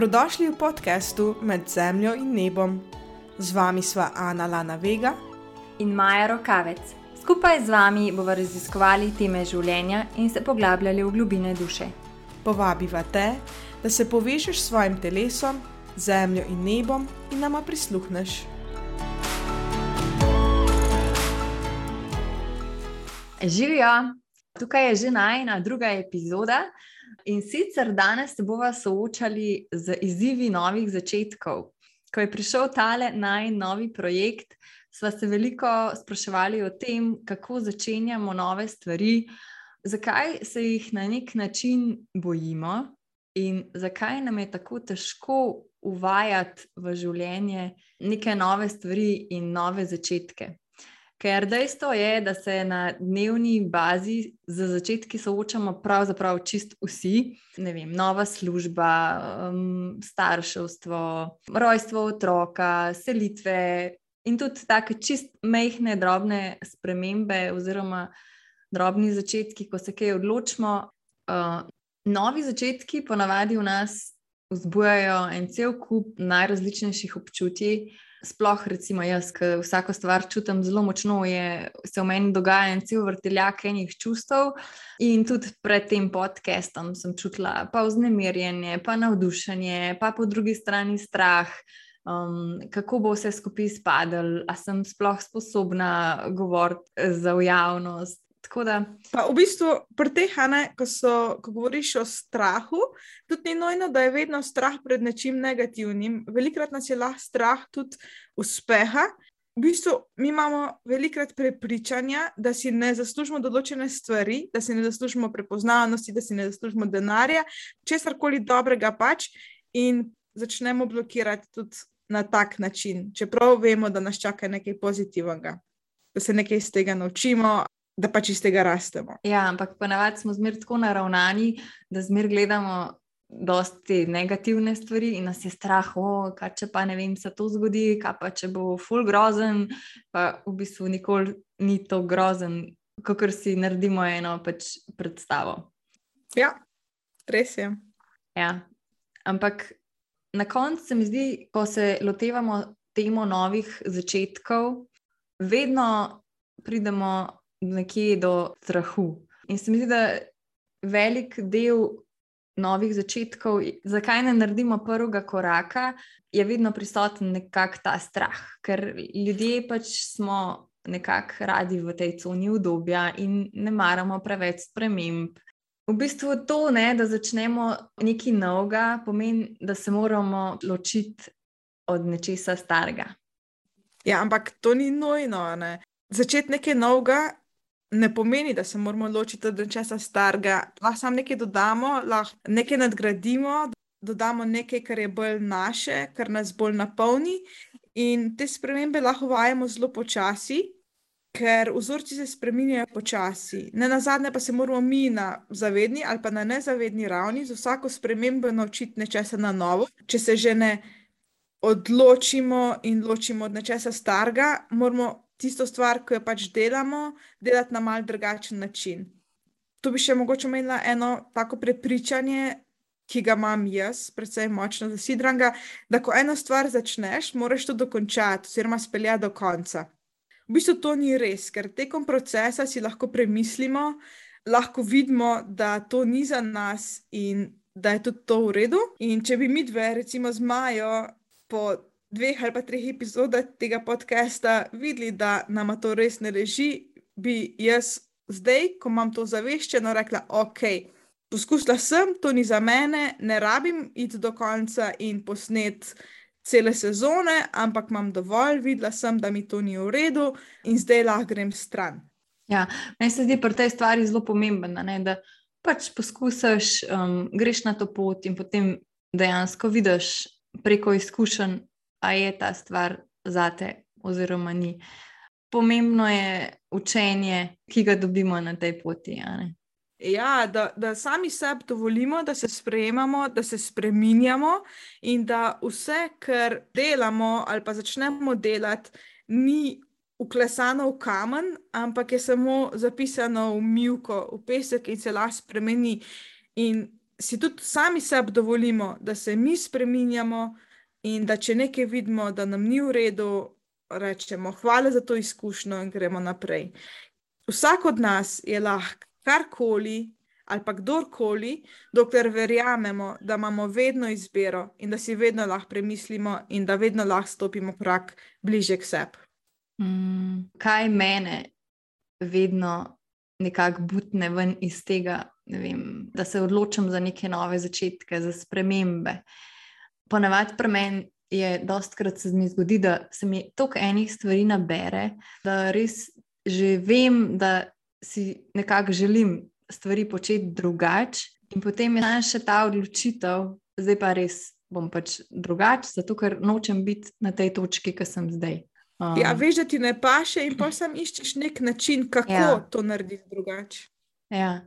Dobrodošli v podkastu Med zemljo in nebom. Z vami sva Ana Lana Vega in Maja Rokavec. Skupaj z vami bomo raziskovali teme življenja in se poglabljali v globine duše. Povabiva te, da se povežeš s svojim telesom, zemljo in nebom in nama prisluhneš. Živijo, tukaj je že najna druga epizoda. In sicer danes se bomo soočali z izzivi novih začetkov. Ko je prišel tale najnovejši projekt, smo se veliko spraševali o tem, kako začenjamo nove stvari, zakaj se jih na nek način bojimo in zakaj nam je tako težko uvajati v življenje neke nove stvari in nove začetke. Ker dejstvo je, da se na dnevni bazi za začetki soočamo pravzaprav čist vsi. Vem, nova služba, um, starševstvo, rojstvo otroka, selitve in tudi tako čist mehne, drobne spremembe oziroma drobni začetki, ko se kaj odločimo. Uh, novi začetki ponavadi v nas vzbujajo en cel kup najrazličnejših občutij. Sploh, recimo, jaz, ki vsako stvar čutim zelo močno, je, se v meni dogaja en cel vrteljak enih čustev. In tudi pred tem podcastom sem čutila pa vznemirjenje, pa navdušenje, pa po drugi strani strah, um, kako bo vse skupaj izpadlo, ali sem sploh sposobna govoriti za javnost. Da... Pa v bistvu, pri teh, ne, ko, so, ko govoriš o strahu, tudi ni nojno, da je vedno strah pred nečim negativnim. Velikrat nas je lahko strah tudi uspeha. V bistvu, mi imamo velikrat prepričanja, da si ne zaslužimo določene stvari, da si ne zaslužimo prepoznavnosti, da si ne zaslužimo denarja, česar koli dobrega pač, in začnemo blokirati tudi na tak način, čeprav vemo, da nas čaka nekaj pozitivnega, da se nekaj iz tega naučimo da pač iz tega rastemo. Ja, ampak ponavadi smo zmer tako naravnani, da zmer gledamo. Dosti negativne stvari, in nas je strah, oh, kaj če pa ne vem, se to zgodi, kaj pa če bo full grozen, pa v bistvu nikoli ni to grozen, kot si naredimo eno pač predstavo. Ja, res je. Ja. Ampak na koncu se mi zdi, ko se lotevamo temo novih začetkov, vedno pridemo nekje do strahu. In se mi zdi, da velik del novih začetkov, zakaj ne naredimo prvega koraka, je vedno prisoten nekako ta strah, ker ljudje pač smo nekako radi v tej coni obdobja in ne maramo preveč sprememb. V bistvu to, ne, da začnemo nekaj novega, pomeni, da se moramo ločiti od nečesa starega. Ja, ampak to ni nujno. Ne? Začeti nekaj novega ne pomeni, da se moramo ločiti od nečesa starega. Lahko samo nekaj dodamo, lahko nekaj nadgradimo, dodamo nekaj, kar je bolj naše, kar nas bolj napolni. In te spremembe lahko vajamo zelo počasi, ker vzorci se spremenjajo počasi. Ne na zadnje pa se moramo mi na zavedni ali pa na nezavedni ravni z vsako spremembo naučiti nečesa na novo. Če se že ne odločimo in ločimo od nečesa starega, moramo tisto stvar, ki jo pač delamo, delati na mal drugačen način. Tu bi še mogoče imela eno tako prepričanje, ki ga imam jaz, predvsem močno zasidrang, da ko eno stvar začneš, moraš to dokončati, oziroma speljati do konca. V bistvu to ni res, ker tekom procesa si lahko premislimo, lahko vidimo, da to ni za nas in da je tudi to v redu. In če bi mi dve, recimo z Majo, po dveh ali pa treh epizodah tega podcasta videli, da nam to res ne leži, bi jaz zdaj, ko imam to zaveščeno, rekla: Ok, poskusila sem, to ni za mene, ne rabim iti do konca in posnet. Cele sezone, ampak imam dovolj, videla sem, da mi to ni v redu, in zdaj lahko grem stran. Ja, meni se zdi pri tej stvari zelo pomembno, da pač poskusiš, um, greš na to pot in potem dejansko vidiš preko izkušenj, a je ta stvar zate, oziroma ni. Pomembno je učenje, ki ga dobimo na tej poti. Ja, da, da sami sebi dovolimo, da se sprejemamo, da se spremenjamo in da vse, kar delamo ali pa začnemo delati, ni uklesano v kamen, ampak je samo zapisano v milko, v pesek in se lahko spremeni. In si tudi sami sebi dovolimo, da se mi spreminjamo in da če nekaj vidimo, da nam ni v redu, rečemo hvala za to izkušnjo in gremo naprej. Vsak od nas je lahko karkoli ali pa kdorkoli, dokler verjamemo, da imamo vedno izbiro in da si vedno lahko premislimo in da vedno lahko stopimo korak bliže k sebi. Mm, kaj mene vedno nekako butne ven iz tega, vem, da se odločim za neke nove začetke, za spremembe. Ponavadi pri meni je dostkrat se mi zgodi, da se mi toliko enih stvari nabere, da res že vem, da si nekako želim stvari početi drugače, in potem je še ta odločitev, zdaj pa res bom pač drugače, zato ker nočem biti na tej točki, ki sem zdaj. Um, ja, veš, da ti ne paše, in pa sam iščeš nek način, kako ja. to narediti drugače. Ja.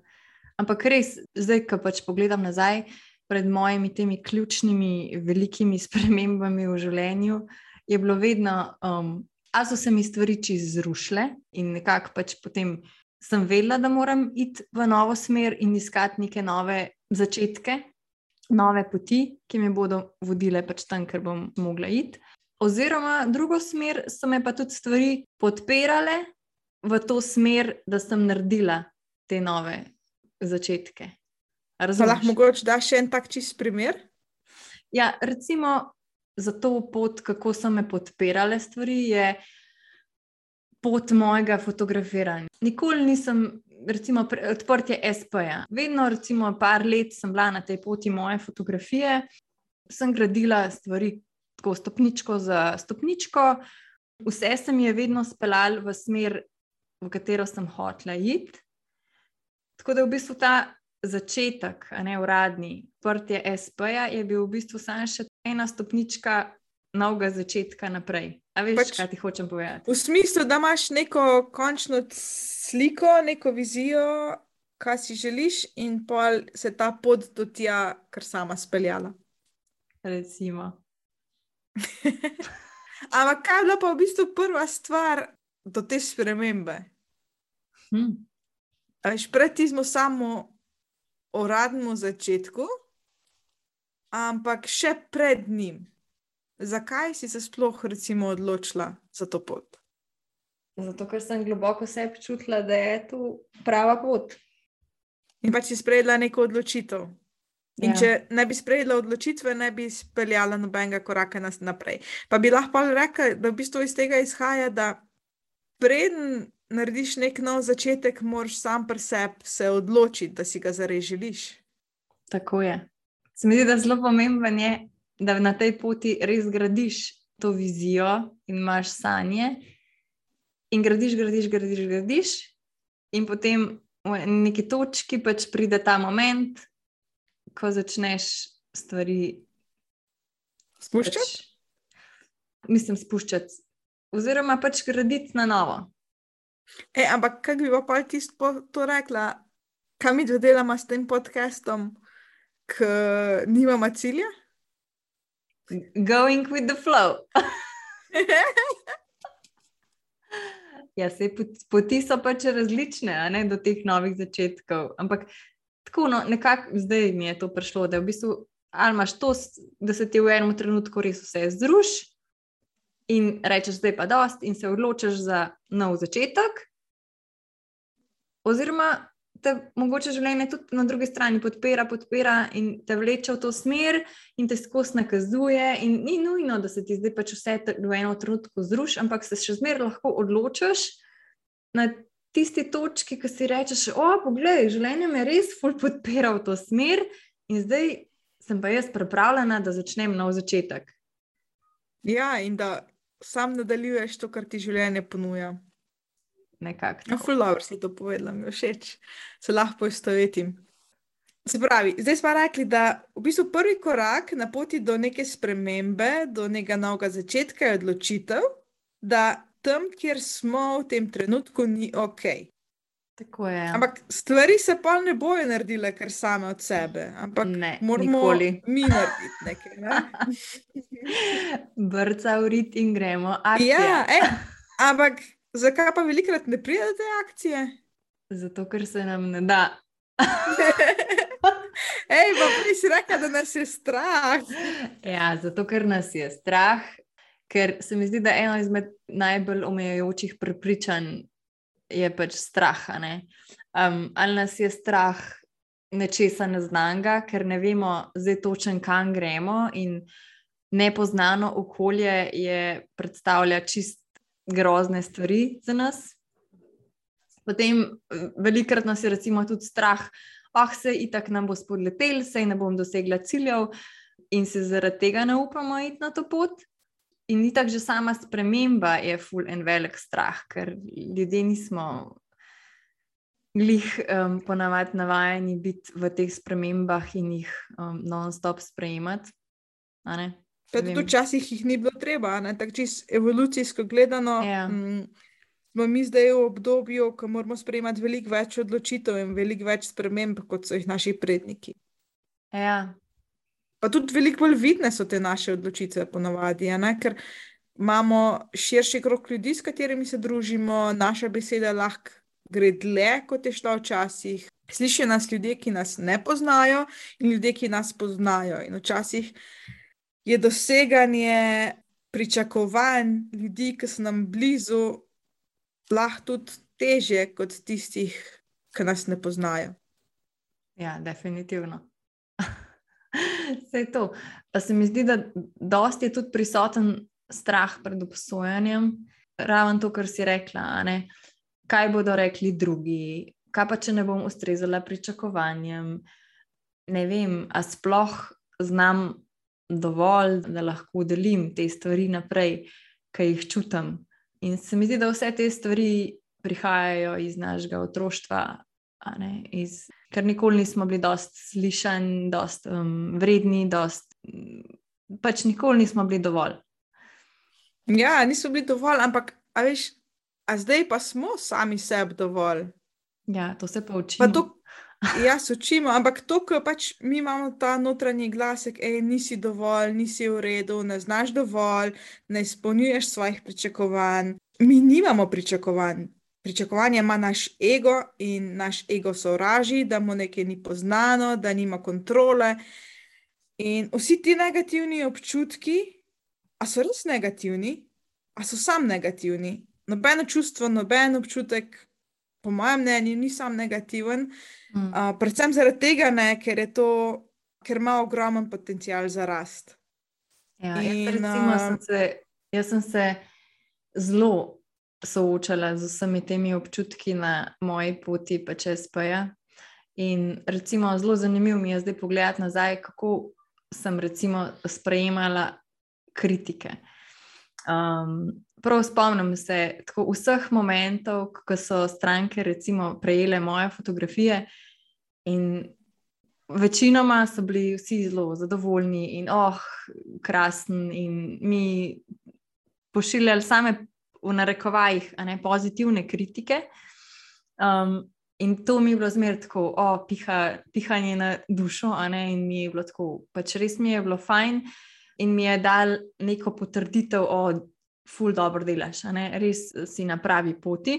Ampak res, zdaj, ko pač pogledam nazaj, pred mojimi temi ključnimi, velikimi spremembami v življenju, je bilo vedno, um, a so se mi stvari čez zrušile in nekako pač potem sem vedela, da moram iti v novo smer in iskati neke nove začetke, nove poti, ki me bodo vodile pač tam, ker bom mogla iti. Oziroma, drugo smer so me pa tudi stvari podpirale v to smer, da sem naredila te nove začetke. Lahko mogoče daš še en tak čist primer? Ja, recimo za to pot, kako so me podpirale stvari, je pot mojega fotografiranja. Nikoli nisem, recimo, odprtje SP-ja. Vedno, recimo, par let sem bila na tej poti moje fotografije, sem gradila stvari tako stopničko za stopničko, vse se mi je vedno speljalo v smer, v katero sem hotela iti. Tako da v bistvu ta začetek, a ne uradni, odprtje SP-ja, je bil v bistvu samo še ena stopnička novega začetka naprej. A veš, pač, kaj ti hočem povedati? V smislu, da imaš neko končno sliko, neko vizijo, kaj si želiš, in pa se ta pot do tja, kar sama speljala. Recimo. Ampak kaj je bila pa v bistvu prva stvar do te spremembe? Hm. Predtem smo samo uradnem začetku, ampak še pred njim. Zakaj si se sploh recimo, odločila za to pot? Zato, ker sem globoko sebi čutila, da je to prava pot. In pa si sprejela neko odločitev. In ja. če ne bi sprejela odločitve, ne bi speljala nobenega koraka naprej. Pa bi lahko rekla, da v bistvu iz tega izhaja, da preden narediš nek nov začetek, moraš sam pri sebi se odločiti, da si ga zares želiš. Tako je. Se mi zdi, da je zelo pomembno, da na tej poti res gradiš to vizijo in imaš sanje. In gradiš, gradiš, gradiš, gradiš, in potem v neki točki pač pride ta moment, ko začneš stvari spuščati. Pač, mislim, spuščati, oziroma pač graditi na novo. E, ampak kaj bi pa ti to rekla, kaj mi delamo s tem podcastom, ki nimamo cilja? Going with the flow. ja, se poti so pač različne, ne, do teh novih začetkov. Ampak tako, no, nekako zdaj mi je to prišlo, da v bistvu. Ali imaš to, da se ti v enem trenutku res vse zruši, in rečeš, zdaj pa dost, in se odločiš za nov začetek. Oziroma, te mogoče življenje tudi na drugi strani podpira, podpira in te vleče v to smer, in te skozi nakazuje. In ni nujno, da se ti zdaj pač vse v enem trenutku zruši, ampak se še zmeraj lahko odločiš na tisti točki, ki si rečeš: O, poglej, življenje me res ful podpira v to smer, in zdaj sem pa jaz pripravljena, da začnem nov začetek. Ja, in da sam nadaljuješ to, kar ti življenje ponuja. Nekako. No, Fulano si to povedala, mi všeč, se lahko poistovetim. Se pravi, zdaj smo rekli, da v bistvu prvi korak na poti do neke spremembe, do nekega novega začetka je odločitev, da tam, kjer smo v tem trenutku, ni ok. Tako je. Ampak stvari se pa ne bojo naredile, ker same od sebe. Ampak ne, moramo nikoli. mi narediti nekaj. Ne? Brca v rit in gremo. Ja, ej, ampak zakaj pa velikrat ne pride do te akcije? Zato, ker se nam ne da. Ej, pa prej si rekel, da nas je strah. Ja, zato ker nas je strah, ker se mi zdi, da eno izmed najbolj omejujočih prepričanj je pač strah. Um, ali nas je strah nečesa neznanga, ker ne vemo zdaj točen, kam gremo, in nepoznano okolje je predstavlja čist grozne stvari za nas. Potem velikrat nas je recimo tudi strah, ah, se itak nam bo spodletel, se ne bom dosegla ciljev, in se zaradi tega ne upamo iti na to pot. In ni tako, že sama sprememba je full en velik strah, ker ljudje nismo glih um, ponavadi navajeni biti v teh spremembah in jih um, non-stop sprejemati. Tudi včasih jih ni bilo treba, tako čist evolucijsko gledano. Ja. Mm, smo mi zdaj v obdobju, ko moramo sprejemati veliko več odločitev in veliko več sprememb, kot so jih naši predniki. Ja. Pa tudi veliko bolj vidne so te naše odločitve, ponavadi, ker imamo širši krok ljudi, s katerimi se družimo, naša beseda lahko gre dlje, kot je šla včasih. Slišijo nas ljudje, ki nas ne poznajo, in ljudje, ki nas poznajo. In včasih je doseganje pričakovanj ljudi, ki so nam blizu, lahko tudi teže kot tistih, ki nas ne poznajo. Ja, definitivno. Vse to. Pa se mi zdi, da dosti je tudi prisoten strah pred obsojanjem, ravno to, kar si rekla. Kaj bodo rekli drugi, kaj pa če ne bom ustrezala pričakovanjem. Ne vem, a sploh znam dovolj, da lahko delim te stvari naprej, ki jih čutim. In se mi zdi, da vse te stvari prihajajo iz našega otroštva, iz, ker nikoli nismo bili dost slišani, dost um, vredni, dost, pač nikoli nismo bili dovolj. Ja, nismo bili dovolj, ampak a veš, a zdaj pa smo sami sebi dovolj. Ja, to se pa učimo. Pa to, Ja, se učimo, ampak to, ko pač mi imamo ta notranji glasek, da nisi dovolj, nisi v redu, ne znaš dovolj, ne izpolnjuješ svojih pričakovanj. Mi nimamo pričakovanj. Pričakovanje ima naš ego in naš ego sovraži, da mu nekaj ni poznano, da nima kontrole. In vsi ti negativni občutki, a so res negativni, a so sam negativni. Nobeno čustvo, noben občutek, po mojem mnenju, ni sam negativen. Mm. Uh, predvsem zaradi tega, ne, ker, to, ker ima ogromen potencial za rast. Ja, In, jaz, recimo, sem se, jaz sem se zelo soočala z vsemi temi občutki na moji poti, pa čez PJ. In recimo, zelo zanimivo mi je zdaj pogledati nazaj, kako sem recimo sprejemala kritike. Um, prav spomnim se tako vseh momentov, ko so stranke recimo prejele moje fotografije in večinoma so bili vsi zelo zadovoljni in oh, krasen in mi pošiljali same v narekovajih, ne pozitivne kritike. Um, in to mi je bilo zmerno tako, oh, piha, pihanje na dušo, ne in mi je bilo tako, pač res mi je bilo fajn. In mi je dal neko potrditev, o, ful dobro delaš, res si na pravi poti.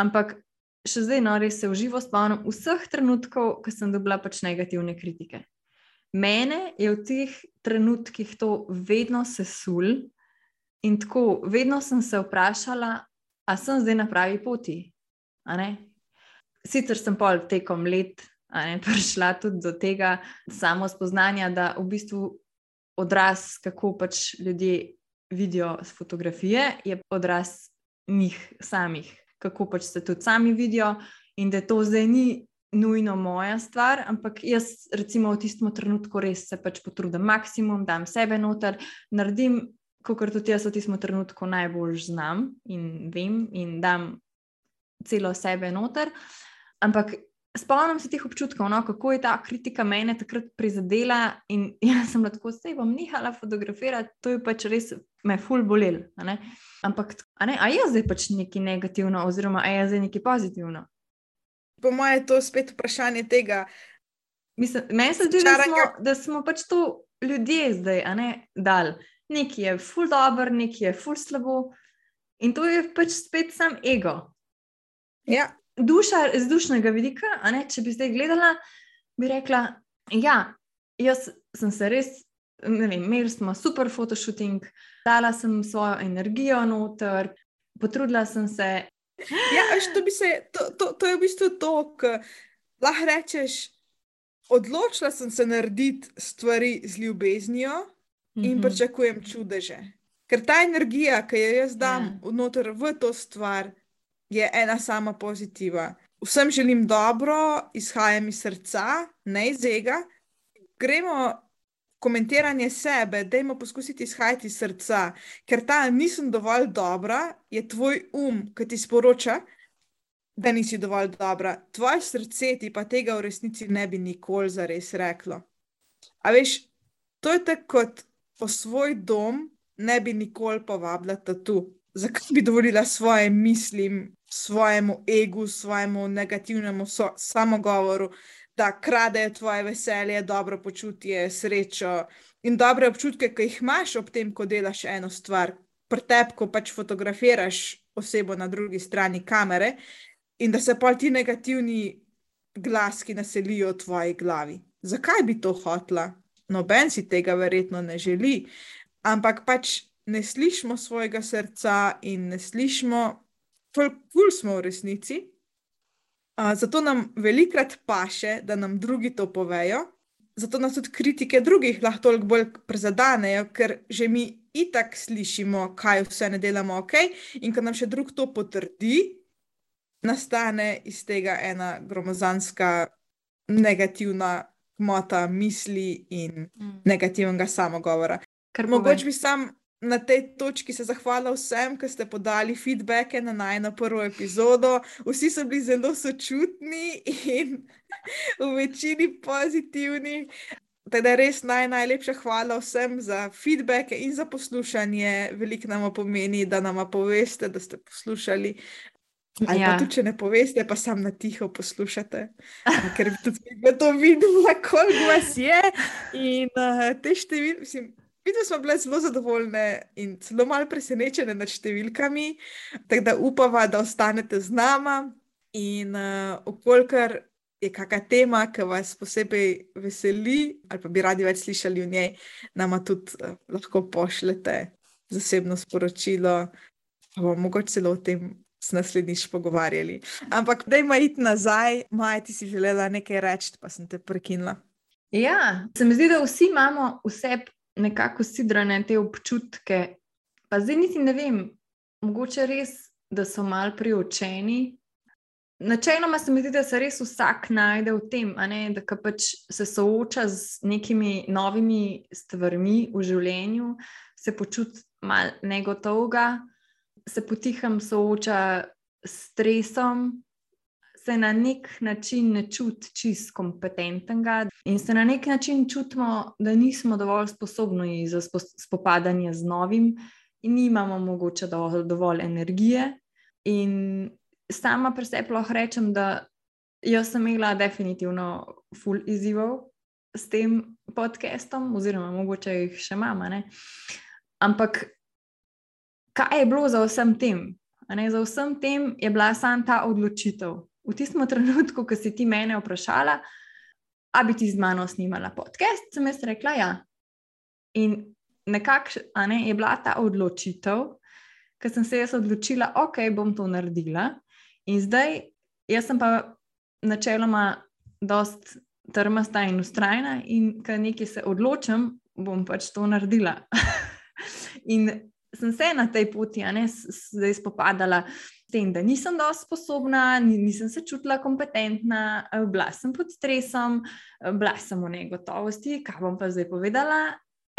Ampak še zdaj, no, res se uživo spomnim vseh trenutkov, ko sem dobila pač negativne kritike. Mene je v teh trenutkih to vedno sesul in tako, vedno sem se vprašala, ali sem zdaj na pravi poti. Sicer sem pol tekom let ne, prišla tudi do tega samo spoznanja, da v bistvu odraz, kako pač ljudje vidijo z fotografije, je odraz njih samih, kako pač se tudi sami vidijo, in da to zdaj ni nujno moja stvar, ampak jaz, recimo, v tistem trenutku res se pač potrudim maksimum, dam sebe noter, naredim, kot tudi jaz v tistem trenutku najbolj znam in vem, in dam celo sebe noter. Ampak spomnim se teh občutkov, no, kako je ta kritika mene takrat prizadela. In jaz sem lahko se bom nehala fotografirati, to je pač res me ful bolel. Ampak, a, ne, a je zdaj pač nekaj negativno, oziroma a je zdaj nekaj pozitivno? Po mojem, je to spet vprašanje tega. Meni se zdi, da smo, da smo pač to ljudje zdaj, a ne dal. Nekaj je ful dobro, nekaj je ful slabo. In to je pač spet sam ego. Ja, duša z dušnega vidika, ne, če bi zdaj gledala, bi rekla, ja, jaz sem se res, ne vem, imeli smo super fotoshooting, dala sem svojo energijo noter, potrudila sem se. Ja, veš, to, se, to, to, to je v bistvu to, kar lahko rečeš. Odločila sem se narediti stvari z ljubeznijo in mm -hmm. pričakujem čudeže. Ker ta energija, ki jo jaz dam. Ja. noter v to stvar, je ena sama pozitiva. Vsem želim dobro, izhajam iz srca, ne iz ega. Gremo komentiranje sebe, dajmo poskusiti izhajati iz srca, ker ta nisem dovolj dobra, je tvoj um, ki ti sporoča, da nisi dovolj dobra. Tvoje srce ti pa tega v resnici ne bi nikoli zares reklo. A veš, to je tako kot po svoj dom ne bi nikoli povabila tu. Zakaj bi dovolila svoje mislim, svojemu egu, svojemu negativnemu so, samogovoru, da kradejo tvoje veselje, dobro počutje, srečo in dobre občutke, ki jih imaš ob tem, ko delaš eno stvar, pretep, ko pač fotografiraš osebo na drugi strani kamere in da se pa ti negativni glaski naselijo v tvoji glavi. Zakaj bi to hotla? Noben si tega verjetno ne želi, ampak pač ne slišimo svojega srca in ne slišimo, kul smo v resnici. Uh, zato nam velikrat paše, da nam drugi to povejo, zato nas tudi kritike drugih lahko toliko bolj prizadanejo, ker že mi itak slišimo, kaj vse ne delamo ok, in ko nam še drug to potrdi, nastane iz tega ena gromozanska negativna mota misli in mm. negativnega samogovora. Ker mogoče bi sam na tej točki se zahvalil vsem, ki ste podali feedbacke na najno prvo epizodo. Vsi so bili zelo sočutni in v večini pozitivni. Teda res naj, najlepša hvala vsem za feedbacke in za poslušanje. Veliko nam pomeni, da nam poveste, da ste poslušali. Ali ja. pa tudi, če ne poveste, pa sam na tiho poslušate, ker bi tudi mi to videli, koliko vas je. In uh, te številke, mislim. Videli smo bile zelo zadovoljne in zelo malo presenečene nad številkami, tako da upava, da ostanete z nama. In uh, okolikor je kakšna tema, ki vas posebej veseli, ali pa bi radi več slišali o njej, nama tudi uh, lahko pošljete zasebno sporočilo, pa bomo mogoče celo o tem se naslednjič pogovarjali. Ampak, da ima iti nazaj, Maja, ti si želela nekaj reči, pa sem te prekinila. Ja, se mi zdi, da vsi imamo vse nekako sidrane te občutke. Pa zdaj niti ne vem, mogoče res, da so mal priočeni. Načeloma se mi zdi, da se res vsak najde v tem, ne, da pač se sooča z nekimi novimi stvarmi v življenju, se počuti malo negotovega, se potihem sooča s stresom, se na nek način ne čuti čist kompetentnega in se na nek način čutimo, da nismo dovolj sposobni za spopadanje z novim in nimamo mogoče dovolj, dovolj energije. In sama pri sebi lahko rečem, da jaz sem imela definitivno full izzivov s tem podcastom, oziroma mogoče jih še imamo. Ampak kaj je bilo za vsem tem? Za vsem tem je bila samo ta odločitev. V tistem trenutku, ko si ti mene vprašala, ali bi ti z mano snimala podcast, sem jaz rekla ja. In nekako ne, je bila ta odločitev, ker sem se jaz odločila, ok, bom to naredila. In zdaj, jaz sem pa načeloma dost trmasta in ustrajna, in ker nekaj se odločim, bom pač to naredila. in sem se na tej poti, ne, zdaj spopadala s tem, da nisem dovolj sposobna, nisem se čutila kompetentna, bila sem pod stresom, bila sem v negotovosti, kaj bom pa zdaj povedala.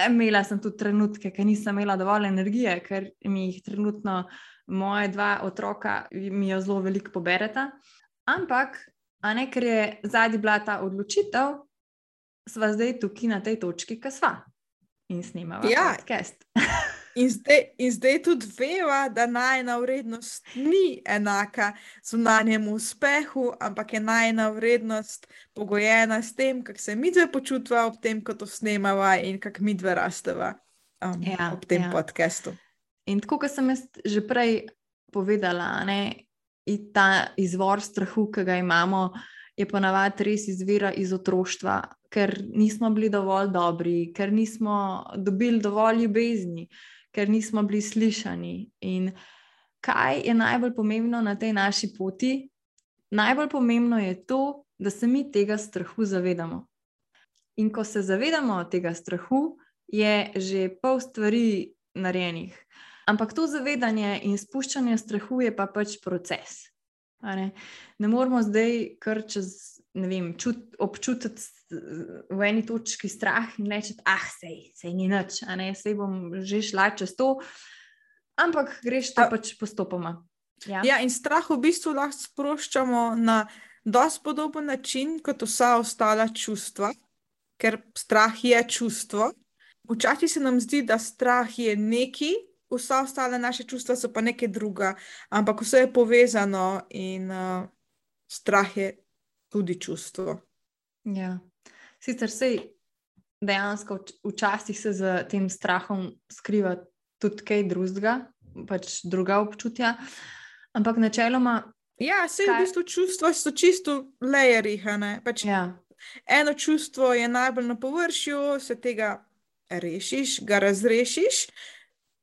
Imela sem tudi trenutke, ker nisem imela dovolj energije, ker mi jih trenutno moje dva otroka mi jo zelo veliko pobereta. Ampak, a ne, ker je zadnji bila ta odločitev, sva zdaj tukaj na tej točki, ki sva in snimava ja. podcast. In zdaj, in zdaj tudi veva, da najna vrednost ni enaka zunanjemu uspehu, ampak je najna vrednost pogojena s tem, kako se mi dve počutva ob tem, ko to snemava in kako mi dve rasteva um, ja, ob tem ja. podkastu. In tako, kot sem jaz že prej povedala, ne, ta izvor strahu, ki ga imamo, je ponavadi res izvira iz otroštva, ker nismo bili dovolj dobri, ker nismo dobili dovolj ljubezni, ker nismo bili slišani. In kaj je najbolj pomembno na tej naši poti? Najbolj pomembno je to, da se mi tega strahu zavedamo. In ko se zavedamo tega strahu, je že pol stvari narejenih. Ampak to zavedanje in spuščanje strahu je pa pač proces. Ne? ne moramo zdaj kar čez, ne vem, čut, občutiti v eni točki strah in reči, ah, sej, sej ni nič, sej bom že šla čez to. Ampak greš to pač postopoma. Ja. ja, in strah v bistvu lahko sproščamo na dosti podoben način kot vsa ostala čustva, ker strah je čustvo. Včasih se nam zdi, da strah je neki, vsa ostale naše čustva so pa nekaj druga, ampak vse je povezano in uh, strah je tudi čustvo. Ja. Sicer se dejansko včasih se za tem strahom skriva tudi kaj drugega, pač druga občutja, ampak načeloma. Ja, vse kaj... v bistvu čustva so čisto lajeri. Pač ja. Eno čustvo je najbolj na površju, se tega rešiš, ga razrešiš,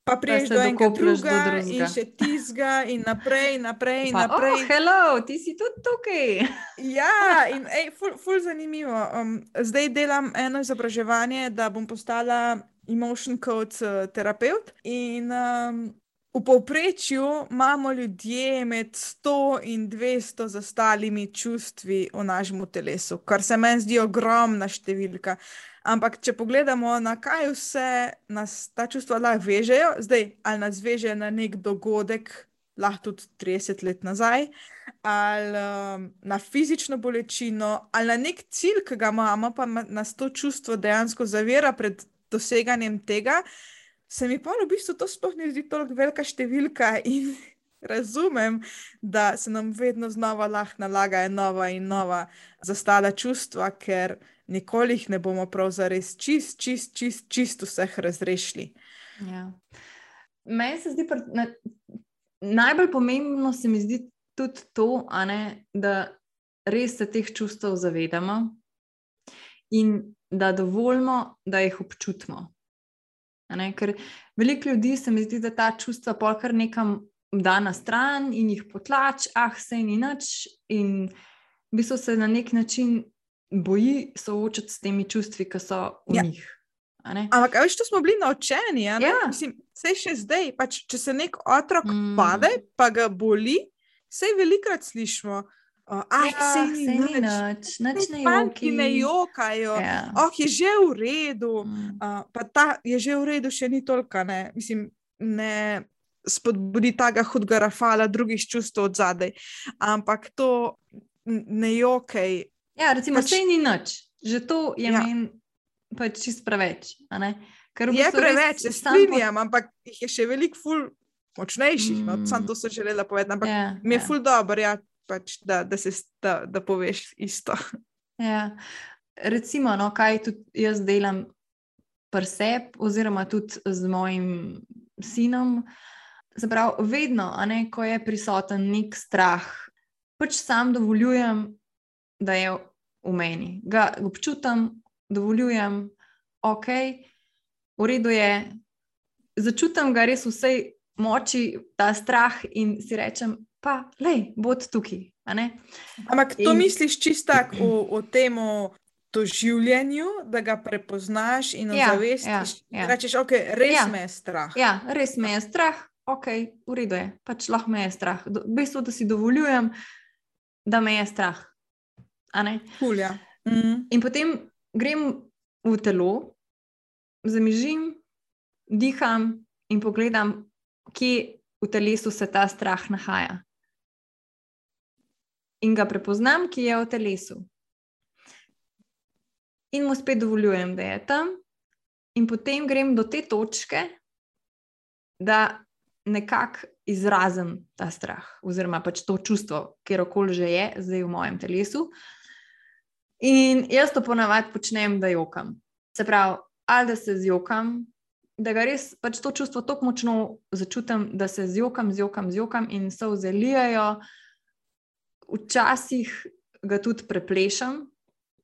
pa priješ do enega druga, do in še tizga, in naprej, naprej. In naprej. Oh, hello, ti si tudi tukaj. ja, in ej, ful, ful zanimivo. Um, zdaj delam eno izobraževanje, da bom postala emotion coach uh, terapeut. In um, v povprečju imamo ljudje med 100 in 200 zastalimi čustvi v našem telesu, kar se meni zdi ogromna številka. Ampak, če pogledamo, na kaj vse nas ta čustva lahko vežejo, zdaj ali nas veže na nek dogodek, lahko tudi 30 let nazaj, ali um, na fizično bolečino, ali na nek cilj, ki ga imamo, pa nas to čustvo dejansko zavira pred doseganjem tega, se mi pa v bistvu to sploh ne zdi tako velika številka. In razumem, da se nam vedno znova lahko nalagajo nova in nova zastala čustva, ker nikoli jih ne bomo prav zares čist, čist, čist, čist vseh razrešili. Ja. Meni se zdi, da najbolj pomembno se mi zdi tudi to, ne, da res se teh čustev zavedamo in da dovolimo, da jih občutimo. Ker veliko ljudi se mi zdi, da ta čustva polkar nekam da na stran in jih potlač, ah, se ni nič, in v bistvu se na nek način boji soočati s temi čustvi, ki so v ja. njih. Ampak, veš, to smo bili naučeni. Ja? Mislim, še zdaj, pač, če se nek otrok mm. pade, pa ga boli, vse velikrat slišimo. Ah, ja, se ni nič, nič ne jokajo. Ne jokajo. Ja. Oh, je že v redu. Mm. Uh, pa ta je že v redu, še ni toliko. Ne, mislim, ne spodbudi tega hudega rafala, drugih čustev od zadaj. Ampak to ne jokaj, Ja, recimo, pač, vse ni nič, že to je ja. meni pač čist preveč. Ker je preveč, se strinjam, po... ampak jih je še veliko ful močnejših. Mm. No, sam to sem želela povedati, ampak ja, mi je ja. ful dobro, ja, pač, da, da, se, da, da poveš isto. Ja. Recimo, no, kaj tudi jaz delam preseb, oziroma tudi z mojim sinom. Zaprav, vedno, ne, ko je prisoten nek strah, pač sam dovoljujem, da je v meni. Ga občutam, dovoljujem, ok, v redu je, začutim ga res vsej moči, ta strah in si rečem, pa, lej, bod tukaj. Ampak to in... misliš čisto v, v tem doživljanju, da ga prepoznaš in ja, ozavestiš. Ja, ja. Rečeš, ok, res ja. me je strah. Ja, res me je strah. Ok, v redu je, pač lahko me je strah. V bistvu, da si dovoljujem, da me je strah. Hulja. Mm. In potem grem v telo, zamižim, diham in pogledam, kje v telesu se ta strah nahaja. In ga prepoznam, ki je v telesu. In mu spet dovoljujem, da je tam, in potem grem do te točke, da nekako izrazim ta strah, oziroma pač to čustvo, kjer koli že je, zdaj v mojem telesu. In jaz to ponavadi počnem, da jokam. Se pravi, ali da se zjokam, da ga res pač to čustvo tako močno začutim, da se zjokam, zjokam, zjokam in se vzelijajo. Včasih ga tudi preplešam.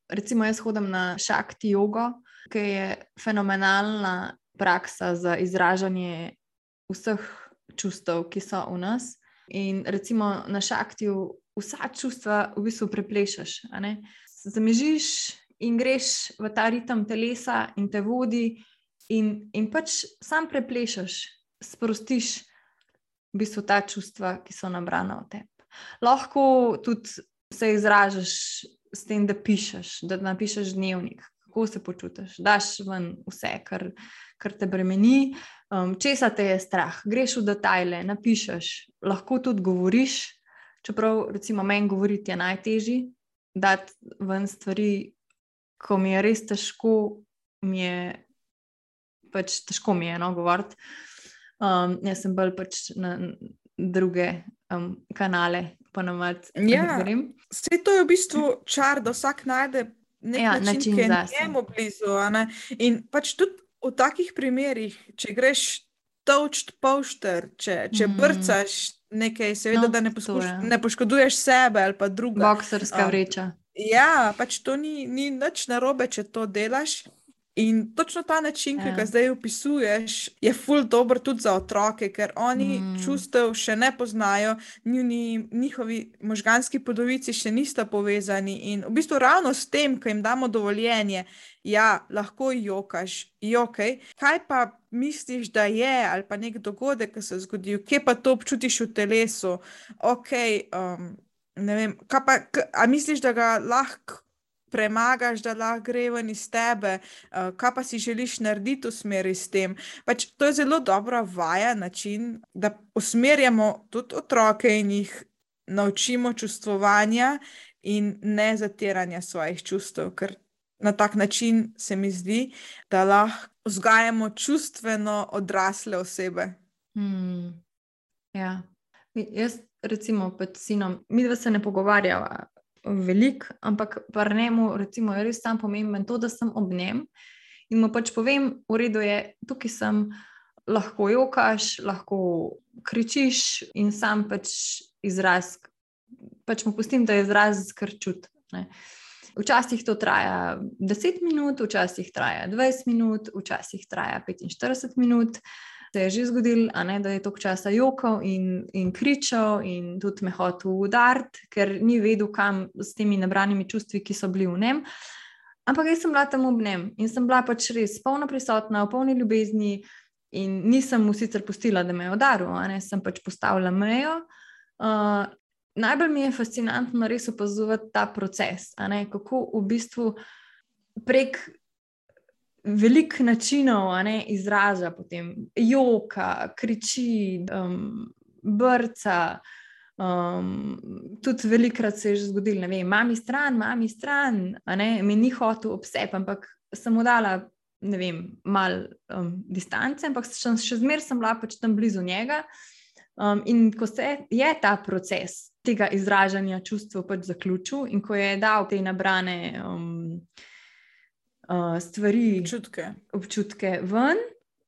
Recimo, jaz hodim na šakti jogo, ki je fenomenalna praksa za izražanje vseh čustev, ki so v nas. In recimo na šaktiju vsa čustva v bistvu preplešaš. Zamežiš in greš v ta ritem telesa in te vodi, in, in pač sam preplešaš, sprostiš v bistvu ta čustva, ki so nabrana v tebi. Lahko tudi se izražaš s tem, da pišeš, da napišeš dnevnik, kako se počutiš, daš ven vse, kar, kar te bremeni, um, česa te je strah, greš v detajle, napišeš, lahko tudi govoriš. Čeprav, recimo, meni govoriti je najtežje, da ven stvari, ko mi je res težko, mi je pač težko mi je no, govoriti. Um, jaz sem bolj pač na druge um, kanale, pa mat. Ja, vse to je v bistvu čar, da vsak najde nek ja, način, način, ki je njemu blizu. In pač tudi v takih primerih, če greš točt pošter, če, če mm. brcaš nekaj, seveda, no, da ne, poskuš, ne poškoduješ sebe ali pa druga. Boksarska vreča. Ja, pač to ni, ni nič narobe, če to delaš. In točno ta način, ki ga ja. zdaj opisuješ, je ful dobr tudi za otroke, ker oni mm. čustev še ne poznajo, njuni, njihovi možganski podovici še nista povezani. In v bistvu ravno s tem, ko jim damo dovoljenje, ja, lahko jokaš, jokaj. Kaj pa misliš, da je, ali pa nek dogodek, ki se je zgodil, kje pa to občutiš v telesu? Ok, um, ne vem, pa, a misliš, da ga lahko premagaš, da lahko gre ven iz tebe, uh, kaj pa si želiš narediti v smeri s tem. Pač to je zelo dobra vaja, način, da usmerjamo tudi otroke in jih naučimo čustvovanja in ne zatiranja svojih čustev. Ker na tak način se mi zdi, da lahko vzgajamo čustveno odrasle osebe. Hmm. Ja. Jaz, recimo, pred sinom, mi dva se ne pogovarjava veliko, ampak pri njemu recimo, je res tam pomemben to, da sem ob njem in mu pač povem, v redu je, tukaj sem, lahko jokaš, lahko kričiš in sam pač izraz, pač mu pustim, da je izraz skrčut. Včasih to traja 10 minut, včasih traja 20 minut, včasih traja 45 minut se je že zgodil, ne, da je toliko časa jokal in, in kričal, in tudi me hotel udariti, ker ni vedel, kam s temi nabranimi čustvi, ki so bili v njem. Ampak jaz sem bila tam ob njem in sem bila pač res polno prisotna, v polni ljubezni, in nisem mu sicer pustila, da me je udaril, ne, sem pač postavila mejo. Uh, najbolj mi je fascinantno res opazovati ta proces, ne, kako v bistvu prek veliko načinov ne, izraža, potem joka, kriči, um, brca. Um, tudi velikrat se je že zgodilo, da je mami stran, mami stran, ne, mi ni hotel obsep, ampak sem dala, ne vem, malo um, distance, ampak še, še zmeraj sem bila pač tam blizu njega. Um, in ko se je ta proces tega izražanja čustva pač zaključil, in ko je dal te nabrane. Um, uh, stvari, občutke. občutke ven,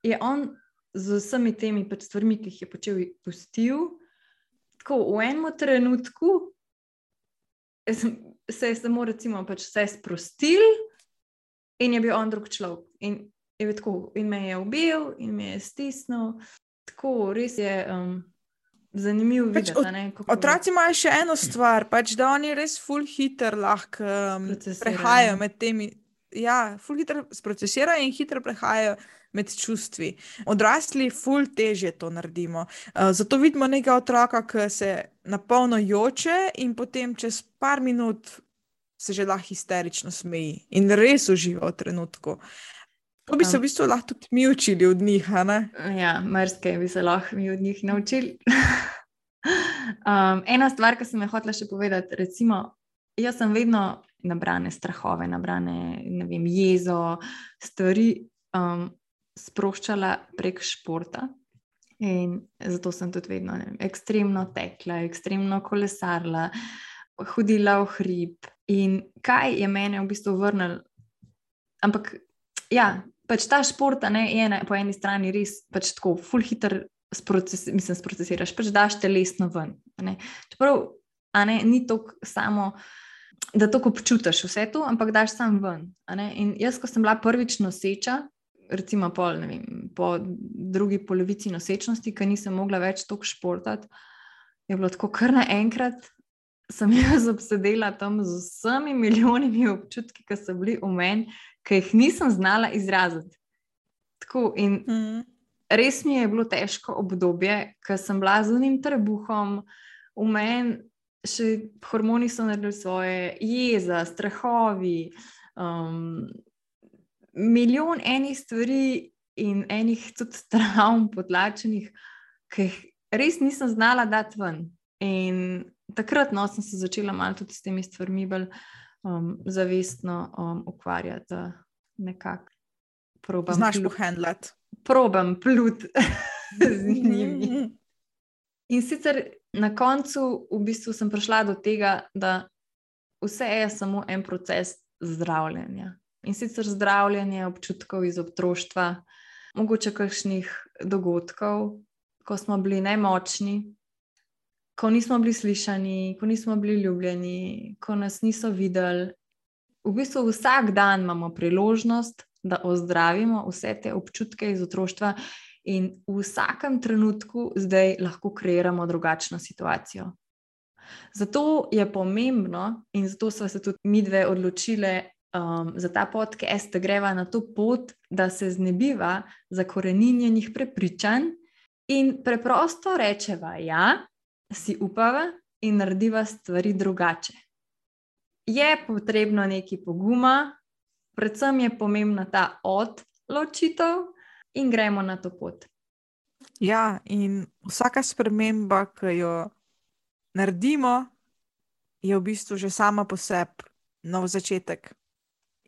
je on z vsemi temi pač stvarmi, ki jih je počel, pustil. Tako v enem trenutku se je samo, recimo, pač vse sprostil in je bil on drug človek. In, tako, in me je ubil, in me je stisnil. Tako res je. Um, Zanimivo pač da otroci imajo še eno stvar, pač, da oni res full hiter lahko um, prehajajo med temi ja, ful hitro sprocesirajo in hitro prehajajo med čustvi. Odrasli, ful teže to naredimo. Uh, zato vidimo nekega otroka, ki se na polno joče in potem čez par minut se že lahko histerično smeji in res uživa v trenutku. To bi se v bistvu lahko tudi mi učili od njih. Ja, mrske bi se lahko mi od njih naučili. um, ena stvar, ki sem jo hotela še povedati, recimo, jaz sem vedno nabrane strahove, nabrane vem, jezo, stvari um, sproščala prek športa. In zato sem tudi vedno vem, ekstremno tekla, ekstremno kolesarila, hodila v hrib. In kaj je mene v bistvu vrnil? Ampak, ja, pač ta šport je na, po eni strani res pač tako, full hitter, sproces, mislim, sprocesiraš, pač daš telesno ven. Čeprav, a ne, ni to samo da to občutiš vse to, ampak daš sam ven. In jaz, ko sem bila prvič noseča, recimo pol, vem, po drugi polovici nosečnosti, ki nisem mogla več toliko športati, je bilo tako kar naenkrat. Sem jaz obsedela tam z vsemi milijonimi občutki, ki so bili v meni, ki jih nisem znala izraziti. Tako, in mm. res mi je bilo težko obdobje, ker sem bila z unim trebuhom, v meni še hormoni so naredili svoje, jeza, strahovi, um, milijon enih stvari in enih tudi travm potlačenih, ki jih res nisem znala dati ven. In takrat no, sem se začela malo tudi s temi stvarmi bolj um, zavestno um, ukvarjati. Nekako probam. Znaš pohendlati. Probam plut z njimi. In sicer na koncu v bistvu sem prišla do tega, da vse je samo en proces zdravljenja. In sicer zdravljenje občutkov iz otroštva, mogoče kakšnih dogodkov, ko smo bili nemočni, ko nismo bili slišani, ko nismo bili ljubljeni, ko nas niso videli. V bistvu vsak dan imamo priložnost, da ozdravimo vse te občutke iz otroštva in v vsakem trenutku zdaj lahko kreiramo drugačno situacijo. Zato je pomembno, in zato smo se tudi mi dve odločili um, za ta podcast, da greva na to pot, da se znebiva zakoreninjenih prepričanj in preprosto rečeva, ja, si upava in narediva stvari drugače. Je potrebno nekaj poguma, predvsem je pomembna ta odločitev, in gremo na to pot. Ja, in vsaka sprememba, ki jo naredimo, je v bistvu že sama po sebi nov začetek.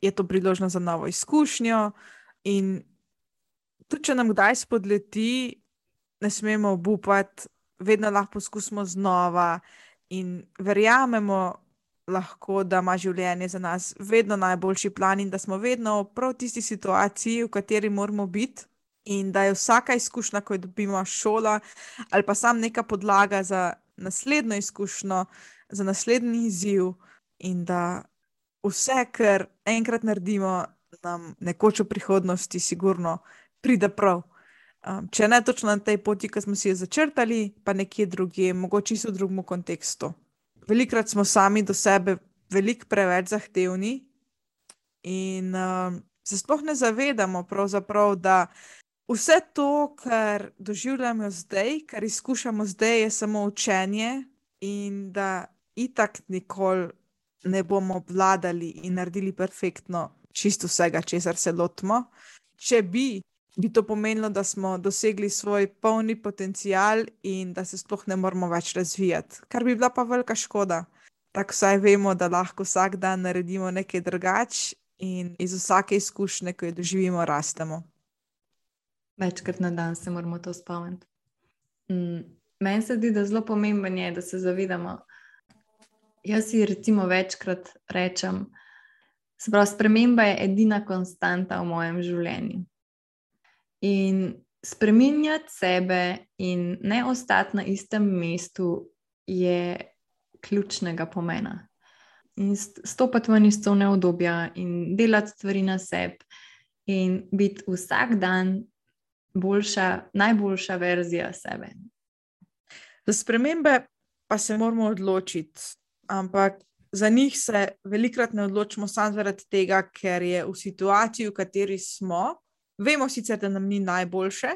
Je to priložnost za novo izkušnjo, in tudi če nam kdaj spodleti, ne smemo obupati, vedno lahko poskusimo znova in verjamemo, lahko, da ima življenje za nas vedno najboljši plan in da smo vedno prav v tisti situaciji, v kateri moramo biti. In da je vsaka izkušnja, ko jo dobimo, šola ali pa sam neka podlaga za naslednjo izkušnjo, za naslednji izziv, in da vse, kar enkrat naredimo, nam nekoč v prihodnosti, sigurno pride prav. Um, če ne točno na tej poti, ki smo si jo začrtali, pa nekje drugje, mogoče v drugem kontekstu. Velikrat smo sami do sebe veliko preveč zahtevni, in um, se sploh ne zavedamo, da vse to, kar doživljamo zdaj, kar izkušamo zdaj, je samo učenje, in da itak nikoli ne bomo obvladali in naredili perfektno čisto vsega, česar se lotimo. Če bi, bi to pomenilo, da smo dosegli svoj polni potencial in da se sploh ne moramo več razvijati, kar bi bila pa velika škoda. Tako vsaj vemo, da lahko vsak dan naredimo nekaj drugače in iz vsake izkušnje, ki jo doživimo, rastemo večkrat na dan se moramo to spomniti. Mm, meni se zdi, da je zelo pomembno, da se zavedamo. Jaz si recimo večkrat rečem, da sprememba je edina konstanta v mojem življenju. In spremenjati sebe in ne ostati na istem mestu je ključnega pomena. In stopiti ven iz to neodobja in delati stvari na sebi, in biti vsak dan boljša, najboljša verzija sebe. Za spremembe pa se moramo odločiti, ampak za njih se velikokrat ne odločimo samo zaradi tega, ker je v situaciji, v kateri smo, vemo sicer, da nam ni najboljše,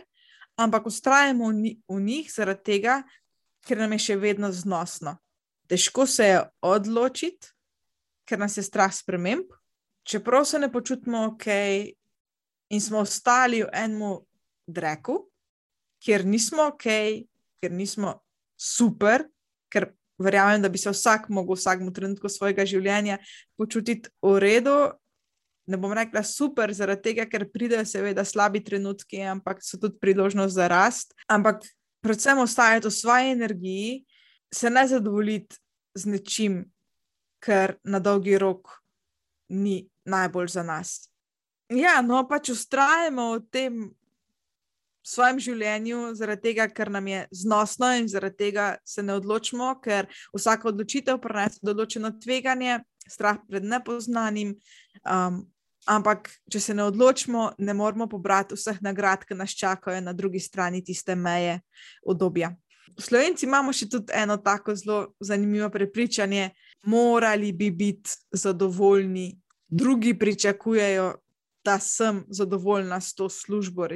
ampak ustrajamo v njih zaradi tega, ker nam je še vedno znosno. Težko se je odločiti, ker nas je strah sprememb. Čeprav se ne počutimo ok, in smo ostali v enem dreku, kjer nismo ok, ker nismo super, ker verjamem, da bi se vsak mogel v vsakem trenutku svojega življenja počutiti v redu. Ne bom rekla super, zaradi tega, ker pridejo seveda slabi trenutki, ampak so tudi priložnost za rast. Ampak predvsem ostajati v svoji energiji, se ne zadovoljiti z nečim, kar na dolgi rok ni najbolj za nas. Ja, no, pač ustrajamo v tem svojem življenju, zaradi tega, ker nam je znosno in zaradi tega se ne odločimo, ker vsaka odločitev prenese določeno tveganje. strah pred nepoznanim. Um, ampak, če se ne odločimo, ne moramo pobrati vseh nagrad, ki nas čakajo na drugi strani tiste meje obdobja. Slovenci imamo še tudi eno tako zelo zanimivo prepričanje, morali bi biti zadovoljni, drugi pričakujejo, da sem zadovoljna s to službo.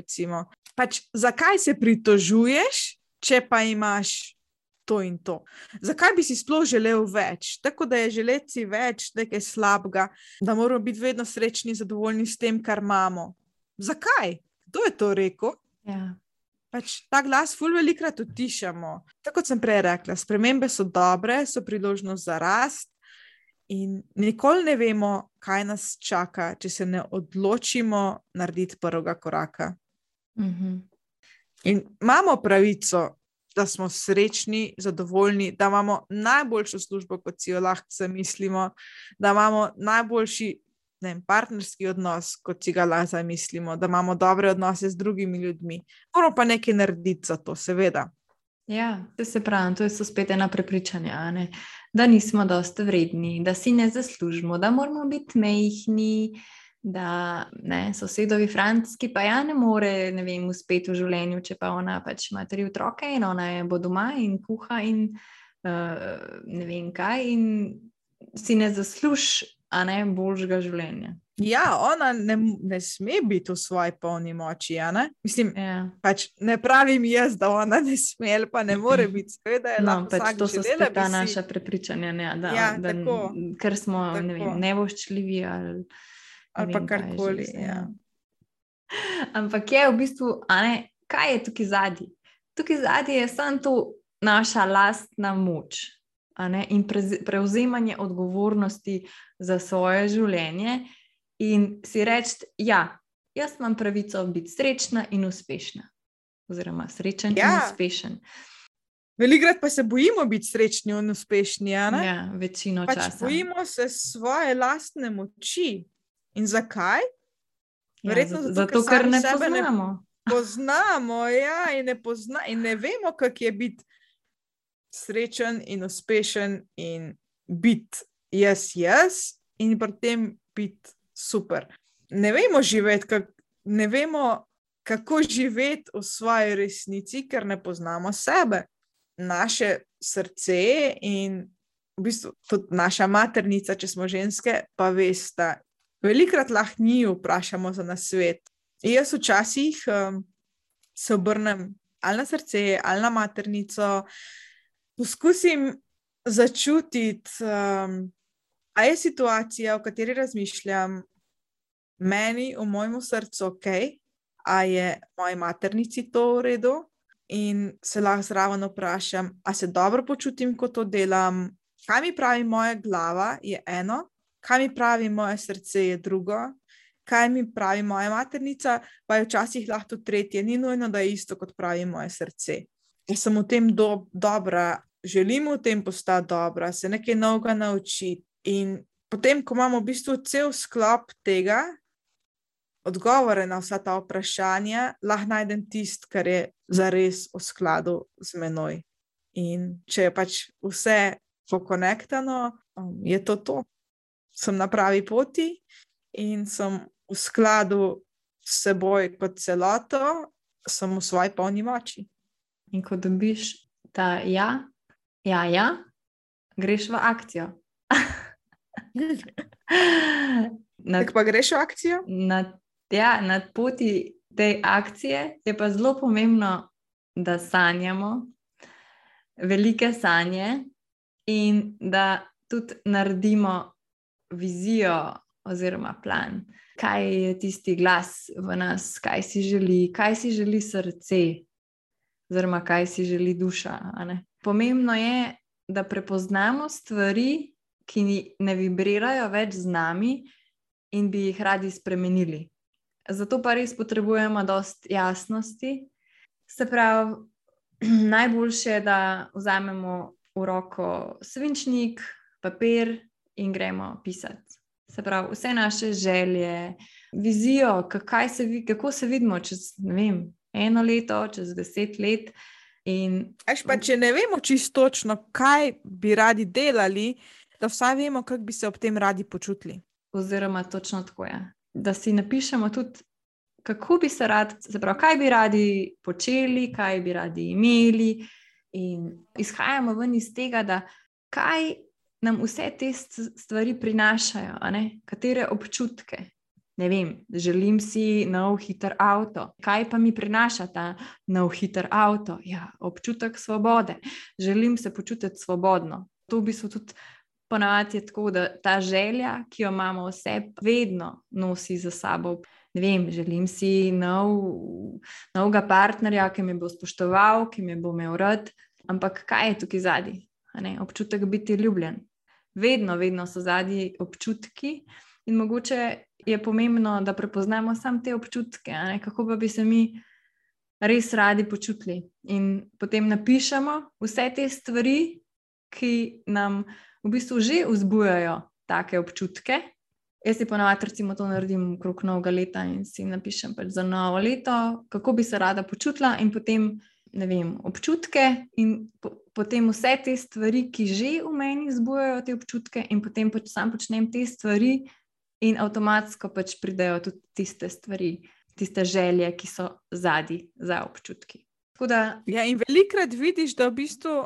Pač, zakaj se pritožuješ, če pa imaš to in to. Zakaj bi si sploh želel več? Tako da je želeti več nekaj slabega, da moramo biti vedno srečni in zadovoljni s tem, kar imamo. Zakaj? Kdo je to rekel? Ja. Pač ta glas, ful, velikrat utišamo. Tako kot sem prej rekla, spremembe so dobre, so priložnost za rast, in nikoli ne vemo, kaj nas čaka, če se ne odločimo narediti prvega koraka. Mm -hmm. In imamo pravico da smo srečni, zadovoljni, da imamo najboljšo službo, kot si jo lahko zamislimo, da imamo najboljši vem, partnerski odnos, kot si ga lahko zamislimo, da imamo dobre odnose z drugimi ljudmi. Moramo pa nekaj narediti za to, seveda. Ja, to se pravi, to so spet ena prepričanja, ne? da nismo dosti vredni, da si ne zaslužimo, da moramo biti mehni da ne, sosedovi francoski pa ja ne more, ne vem, uspeti v življenju, če pa ona pač ima tri otroke in ona je bo doma in kuha in uh, ne vem kaj in si ne zasluži, a ne boljšega življenja. Ja, ona ne, ne sme biti v svoji polni moči. Mislim, ja. pač ne pravim jaz, da ona ne sme ali pa ne more biti. Seveda je no, pač to so spet ta si... naša prepričanja, ne, da, ja, da, ker smo ne vem, nevoščljivi ali ali pa karkoli. Ja. Ampak je v bistvu, ne, kaj je tukaj zadnji? Tukaj zadnji je samo to naša lastna moč ne, in prevzemanje odgovornosti za svoje življenje in si reči, da ja, jaz imam pravico biti srečna in uspešna. Oziroma, srečen ja. in uspešen. Velikrat pa se bojimo biti srečni in uspešni. Ja, večino pač časa. Bojimo se svoje lastne moči. In zakaj? Ja, Verjetno zato, zato ker, ker ne poznamo. Ne poznamo, ja, in ne, pozna, in ne vemo, kako je biti srečen in uspešen, in biti jaz, jaz, in pri tem biti super. Ne vemo živeti, kak, ne vemo, kako živeti v svoji resnici, ker ne poznamo sebe, naše srce in v bistvu tudi naša maternica, če smo ženske, pa veste, Velikrat lahko njih vprašamo za nasvet. Jaz včasih um, se obrnem ali na srce, ali na maternico, poskusim začutiti, um, a je situacija, v kateri razmišljam, meni, v mojem srcu, ok, a je moji maternici to v redu. In se lahko zraven vprašam, ali se dobro počutim, ko to delam, kaj mi pravi moja glava, je eno, kaj mi pravi moje srce, je drugo, kaj mi pravi moja maternica, pa je včasih lahko tretje. Ni nujno, da je isto, kot pravi moje srce. Jaz sem v tem do, dobra, želim v tem postati dobra, se nekaj novega naučiti. In potem, ko imamo v bistvu cel sklop tega, odgovore na vsa ta vprašanja, lahko najdem tisto, kar je zares v skladu z menoj. In če je pač vse pokonektano, um, je to to sem na pravi poti in sem v skladu s seboj kot celoto, sem v svoji polni moči. In ko dobiš ta ja, ja, ja greš v akcijo. nad, pa greš v akcijo? Na, ja, na poti te akcije je pa zelo pomembno, da sanjamo velike sanje in da tudi naredimo vizijo oziroma plan, kaj je tisti glas v nas, kaj si želi, kaj si želi srce, oziroma kaj si želi duša. Pomembno je, da prepoznamo stvari, ki ne vibrirajo več z nami in bi jih radi spremenili. Zato pa res potrebujemo dost jasnosti. Se pravi, najboljše je, da vzamemo v roko svinčnik, papir in gremo pisati. Se pravi, vse naše želje, vizijo, se, kako se vidimo čez vem, eno leto, čez deset let. In... Pa, če ne vemo čisto točno, kaj bi radi delali, da vsaj vemo, kako bi se ob tem radi počutili. Oziroma, točno tako je. Da si napišemo tudi, kako bi se radi, se pravi, kaj bi radi počeli, kaj bi radi imeli. In izhajamo ven iz tega, da kaj nam vse te stvari prinašajo, katere občutke. Ne vem, želim si nov hiter avto. Kaj pa mi prinaša ta nov hiter avto? Ja, občutek svobode. Želim se počutiti svobodno. To v bistvu tudi ponavadi je tako, da ta želja, ki jo imamo vse, vedno nosi za sabo. Ne vem, želim si nov, novega partnerja, ki me bo spoštoval, ki me bo imel rad. Ampak kaj je tukaj zadnji? Občutek biti ljubljen. Vedno, vedno so zadnji občutki. In mogoče je pomembno, da prepoznamo samo te občutke, kako pa bi se mi res radi počutili. In potem napišemo vse te stvari, ki nam v bistvu že vzbujajo take občutke. Jaz si ponavadi, recimo, to naredim okrog novega leta in si napišem pač za novo leto, kako bi se rada počutila, in potem ne vem, občutke, in potem vse te stvari, ki že v meni vzbujajo te občutke, in potem pač sam počnem te stvari, in avtomatsko pač pridejo tudi tiste stvari, tiste želje, ki so zadnji za občutki. Da, ja, in velikrat vidiš, da v bistvu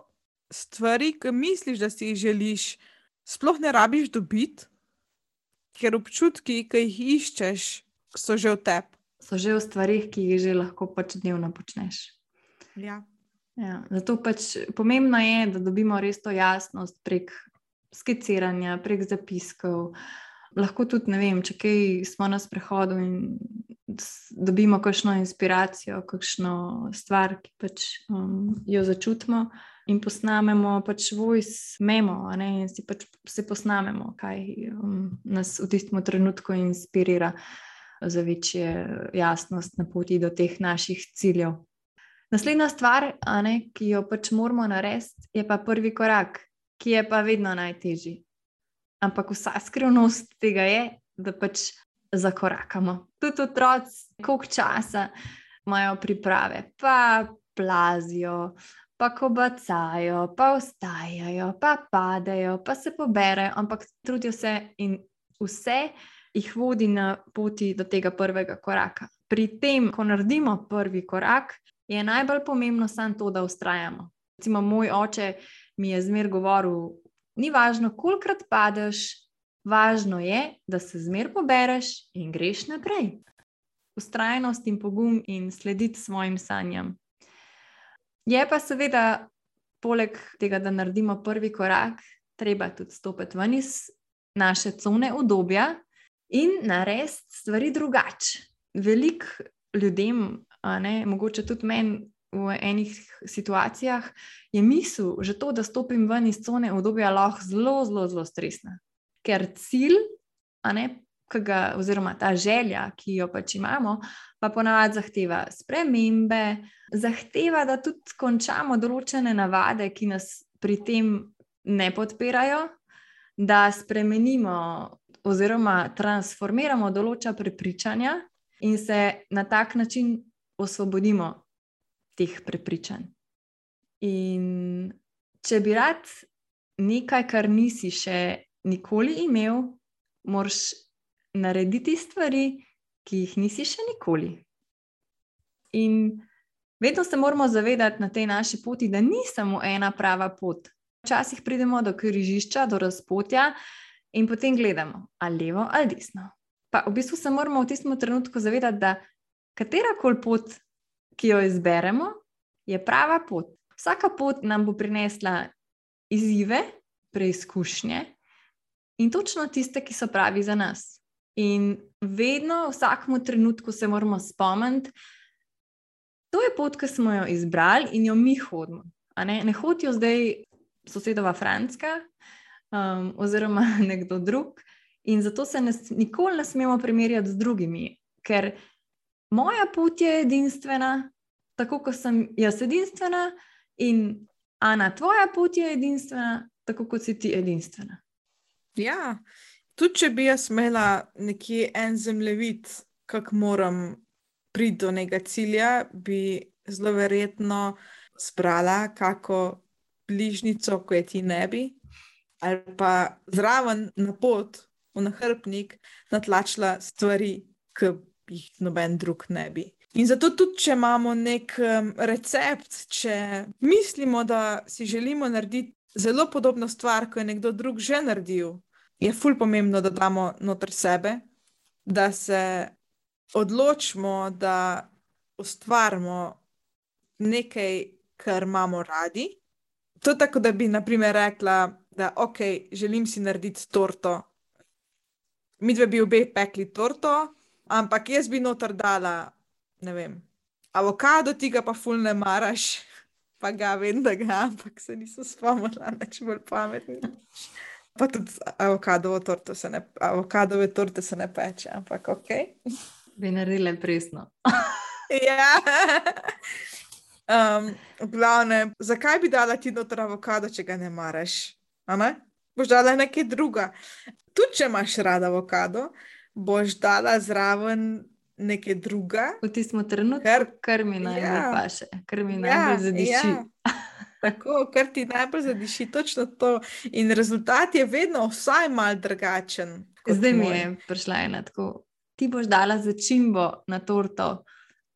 stvari, ki misliš, da si jih želiš, sploh ne rabiš dobiti, ker občutki, ki jih iščeš, so že v tebi. So že v stvarih, ki jih že lahko pač dnevno počneš. Ja. Ja, zato pač pomembno je, da dobimo res to jasnost prek skiciranja, prek zapiskov. Lahko tudi, ne vem, če kaj smo na sprehodu in dobimo kakšno inspiracijo, kakšno stvar, ki pač um, jo začutimo. In posnamemo pač voice memo, in si pač se posnamemo, kaj um, nas v tistem trenutku inspirira za večjo jasnost na poti do teh naših ciljev. Naslednja stvar, ne, ki jo pač moramo narediti, je pa prvi korak, ki je pa vedno najtežji. Ampak vsa skrivnost tega je, da pač zakorakamo. Tudi otroci, koliko časa imajo priprave, pa plazijo, pa kobacajo, pa vstajajo, pa padajo, pa se poberajo, ampak trudijo se in vse jih vodi na poti do tega prvega koraka. Pri tem, ko naredimo prvi korak, je najbolj pomembno samo to, da ustrajamo. Recimo, moj oče mi je zmer govoril, Ni važno, kolikrat padeš, važno je, da se zmer pobereš in greš naprej. Ustrajnost in pogum in slediti svojim sanjam. Je pa seveda, poleg tega, da naredimo prvi korak, treba tudi stopiti ven iz naše cone obdobja in narediti stvari drugače. Veliko ljudem, mogoče tudi meni, v enih situacijah, je misel, že to, da stopim ven iz cone obdobja, lahko zelo, zelo, zelo stresna. Ker cilj, ne, ga, oziroma ta želja, ki jo pač imamo, pa ponavadi zahteva spremembe, zahteva, da tudi končamo določene navade, ki nas pri tem ne podpirajo, da spremenimo oziroma transformiramo določena prepričanja in se na tak način osvobodimo teh prepričanj. In če bi rad nekaj, kar nisi še nikoli imel, moraš narediti stvari, ki jih nisi še nikoli. In vedno se moramo zavedati na tej naši poti, da ni samo ena prava pot. Včasih pridemo do križišča, do razpotja in potem gledamo ali levo ali desno. Pa v bistvu se moramo v tistem trenutku zavedati, da katera koli pot ki jo izberemo, je prava pot. Vsaka pot nam bo prinesla izzive, preizkušnje in točno tiste, ki so pravi za nas. In vedno, v vsakem trenutku se moramo spomniti, to je pot, ki smo jo izbrali in jo mi hodimo. Ne? ne hodijo zdaj sosedova Franska um, oziroma nekdo drug. In zato se ne, nikoli ne smemo primerjati z drugimi, ker moja pot je edinstvena, tako kot sem jaz edinstvena, in Ana, tvoja pot je edinstvena, tako kot si ti edinstvena. Ja, tudi če bi jaz imela nekje en zemljevid, kako moram priti do nekega cilja, bi zelo verjetno zbrala kako bližnjico, ko je ti ne bi. ali pa zraven na pot, v nahrbnik, natlačila stvari, ki jih noben drug ne bi. In zato tudi, če imamo nek um, recept, če mislimo, da si želimo narediti zelo podobno stvar, kot je nekdo drug že naredil, je ful pomembno, da damo noter sebe, da se odločimo, da ustvarimo nekaj, kar imamo radi. To je tako, da bi naprimer rekla, da ok, želim si narediti torto. Mi dve bi obe pekli torto, ampak jaz bi noter dala, ne vem, avokado, ti ga pa ful ne maraš, pa ga vem, da ga, ampak se nisem spomnila, neč bolj pametni. Pa tudi avokadovo torto se ne, avokadove torte se ne peče, ampak ok. Bi naredili presno. ja. Um, v glavnem, zakaj bi dala ti noter avokado, če ga ne maraš? Ne? Boš dala nekaj druga. Tudi če imaš rada avokado, boš dala zraven nekaj druga. V tistem trenutku, kar, kar mi najbolj ja. paše, kar mi najbolj ja, zadiši. Ja. Tako, kar ti najbolj zadiši, točno to. In rezultat je vedno vsaj mal drugačen. Zdaj mi je prišla ena tako. Ti boš dala začimbo na torto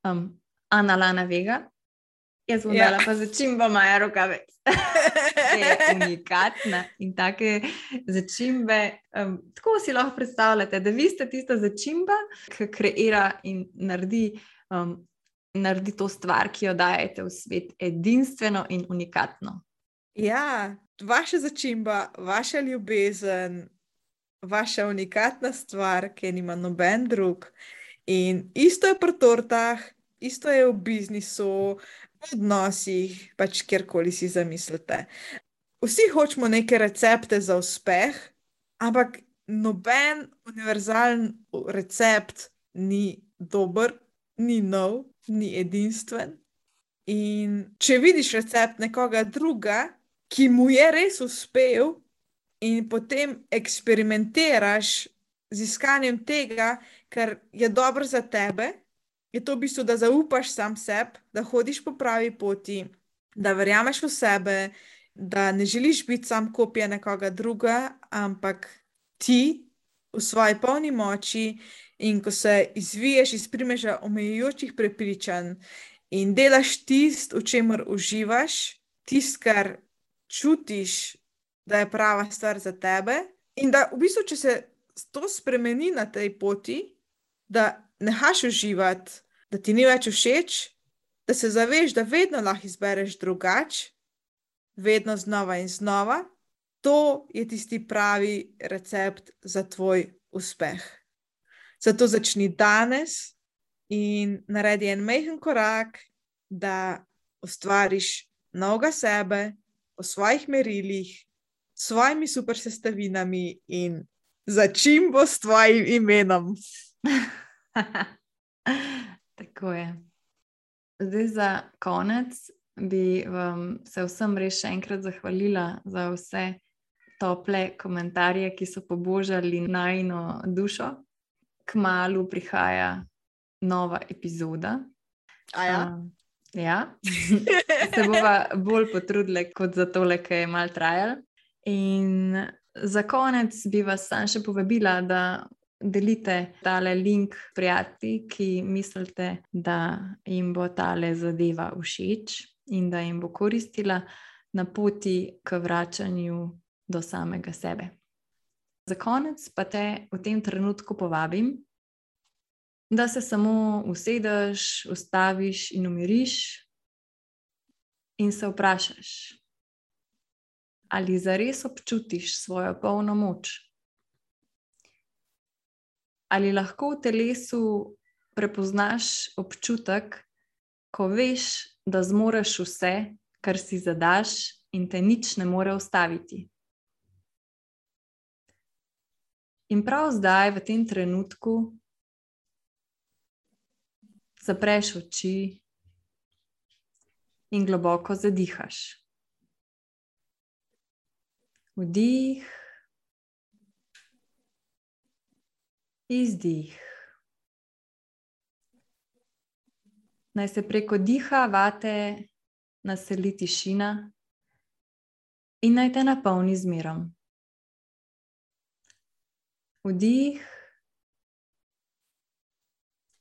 um, Analana Vega, Jaz bom ja. dala pa začimbo Maja rokave. je unikatna in take začimbe. Um, tako si lahko predstavljate, da vi ste tista začimba, ki kreira in naredi, um, naredi to stvar, ki jo dajete v svet, edinstveno in unikatno. Ja, vaša začimba, vaša ljubezen, vaša unikatna stvar, ki nima noben drug. In isto je pri tortah, isto je v biznisu, odnosih, pač kjerkoli si zamislite. Vsi hočemo neke recepte za uspeh, ampak noben univerzalen recept ni dober, ni nov, ni edinstven. In če vidiš recept nekoga druga, ki mu je res uspel, in potem eksperimentiraš z iskanjem tega, kar je dobro za tebe je to v bistvu, da zaupaš sam sebi, da hodiš po pravi poti, da verjameš v sebe, da ne želiš biti sam kopija nekoga druga, ampak ti v svoji polni moči in ko se izviješ iz primeža omejujočih prepričanj in delaš tisto, v čemer uživaš, tisto, kar čutiš, da je prava stvar za tebe. In da v bistvu, če se to spremeni na tej poti, da nehaš uživati da ti ni več všeč, da se zaveš, da vedno lahko izbereš drugače, vedno znova in znova, to je tisti pravi recept za tvoj uspeh. Zato začni danes in naredi en majhen korak, da ustvariš novega sebe po svojih merilih, s svojimi super sestavinami in začim bo s tvojim imenom. Tako je. Zdaj, za konec bi um, se vsem res še enkrat zahvalila za vse tople komentarje, ki so pobožali najno dušo. Kmalu prihaja nova epizoda. Ja? Um, ja, se bomo bolj potrudili kot za tole, ki je mal trajal. In za konec bi vas sam še povabila, da delite tale link prijatelji, ki mislite, da jim bo tale zadeva všeč in da jim bo koristila na poti k vračanju do samega sebe. Za konec pa te v tem trenutku povabim, da se samo usedeš, ustaviš in umiriš in se vprašaš, ali zares občutiš svojo polno moč ali lahko v telesu prepoznaš občutek, ko veš, da zmoriš vse, kar si zadaš, in te nič ne more ustaviti. In prav zdaj, v tem trenutku, zapreš oči in globoko zadihaš. Vdih. Izdih. Naj se preko diha vate naseli tišina in naj te napolni z mirom. Vdih,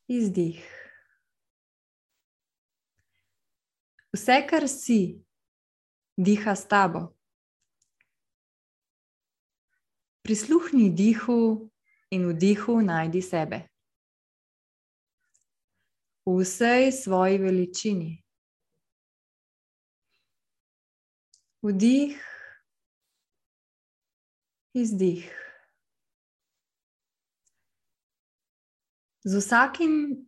izdih. Vse, kar si, diha s tabo. Prisluhni dihu in vdihu najdi sebe. V vsej svoji veličini. Vdih, izdih. Z vsakim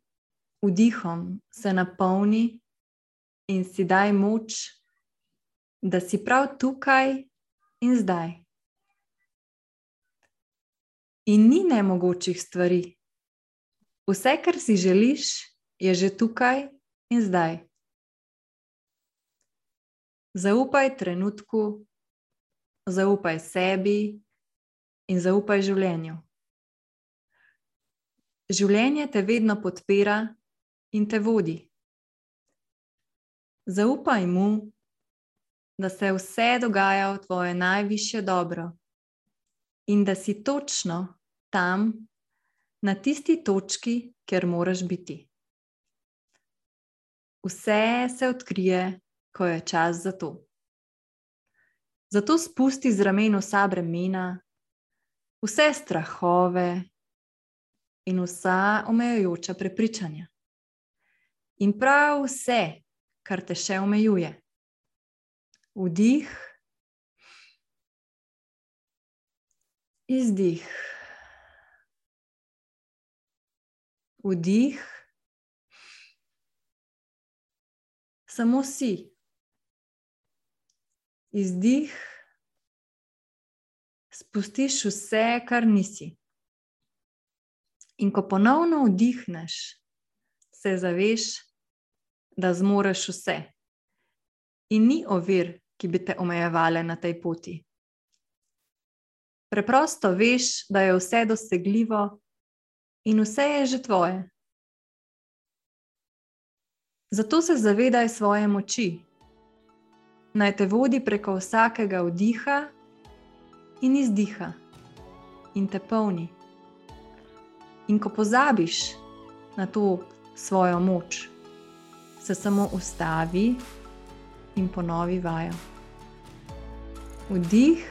vdihom se napolni in si daj moč, da si prav tukaj in zdaj. In ni nemogočih stvari. Vse, kar si želiš, je že tukaj in zdaj. Zaupaj trenutku, zaupaj sebi in zaupaj življenju. Življenje te vedno podpira in te vodi. Zaupaj mu, da se vse dogaja v tvoje najvišje dobro in da si točno tam, na tisti točki, kjer moraš biti. Vse se odkrije, ko je čas za to. Zato spusti z ramen vsa bremena, vse strahove in vsa omejujoča prepričanja. In prav vse, kar te še omejuje. Vdih, izdih. Vdih, samo si. Izdih, spustiš vse, kar nisi. In ko ponovno vdihneš, se zaveš, da zmoreš vse. In ni ovir, ki bi te omejevale na tej poti. Preprosto veš, da je vse dosegljivo in vse je že tvoje. Zato se zavedaj svoje moči. Naj te vodi preko vsakega vdiha in izdiha, in te polni. In ko pozabiš na to svojo moč, se samo ustavi in ponovi vajo. Vdih,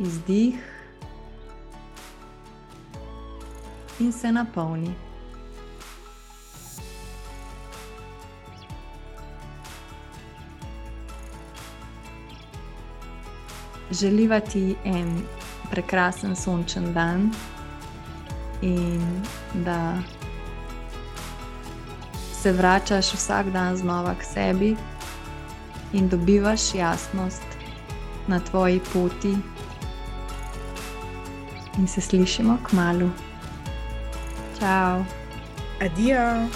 izdih in se napolni. Želiva ti en prekrasen sončen dan in da se vračaš vsak dan znova k sebi in dobivaš jasnost na tvoji poti, in se slišimo k malu. Ciao. Adieu.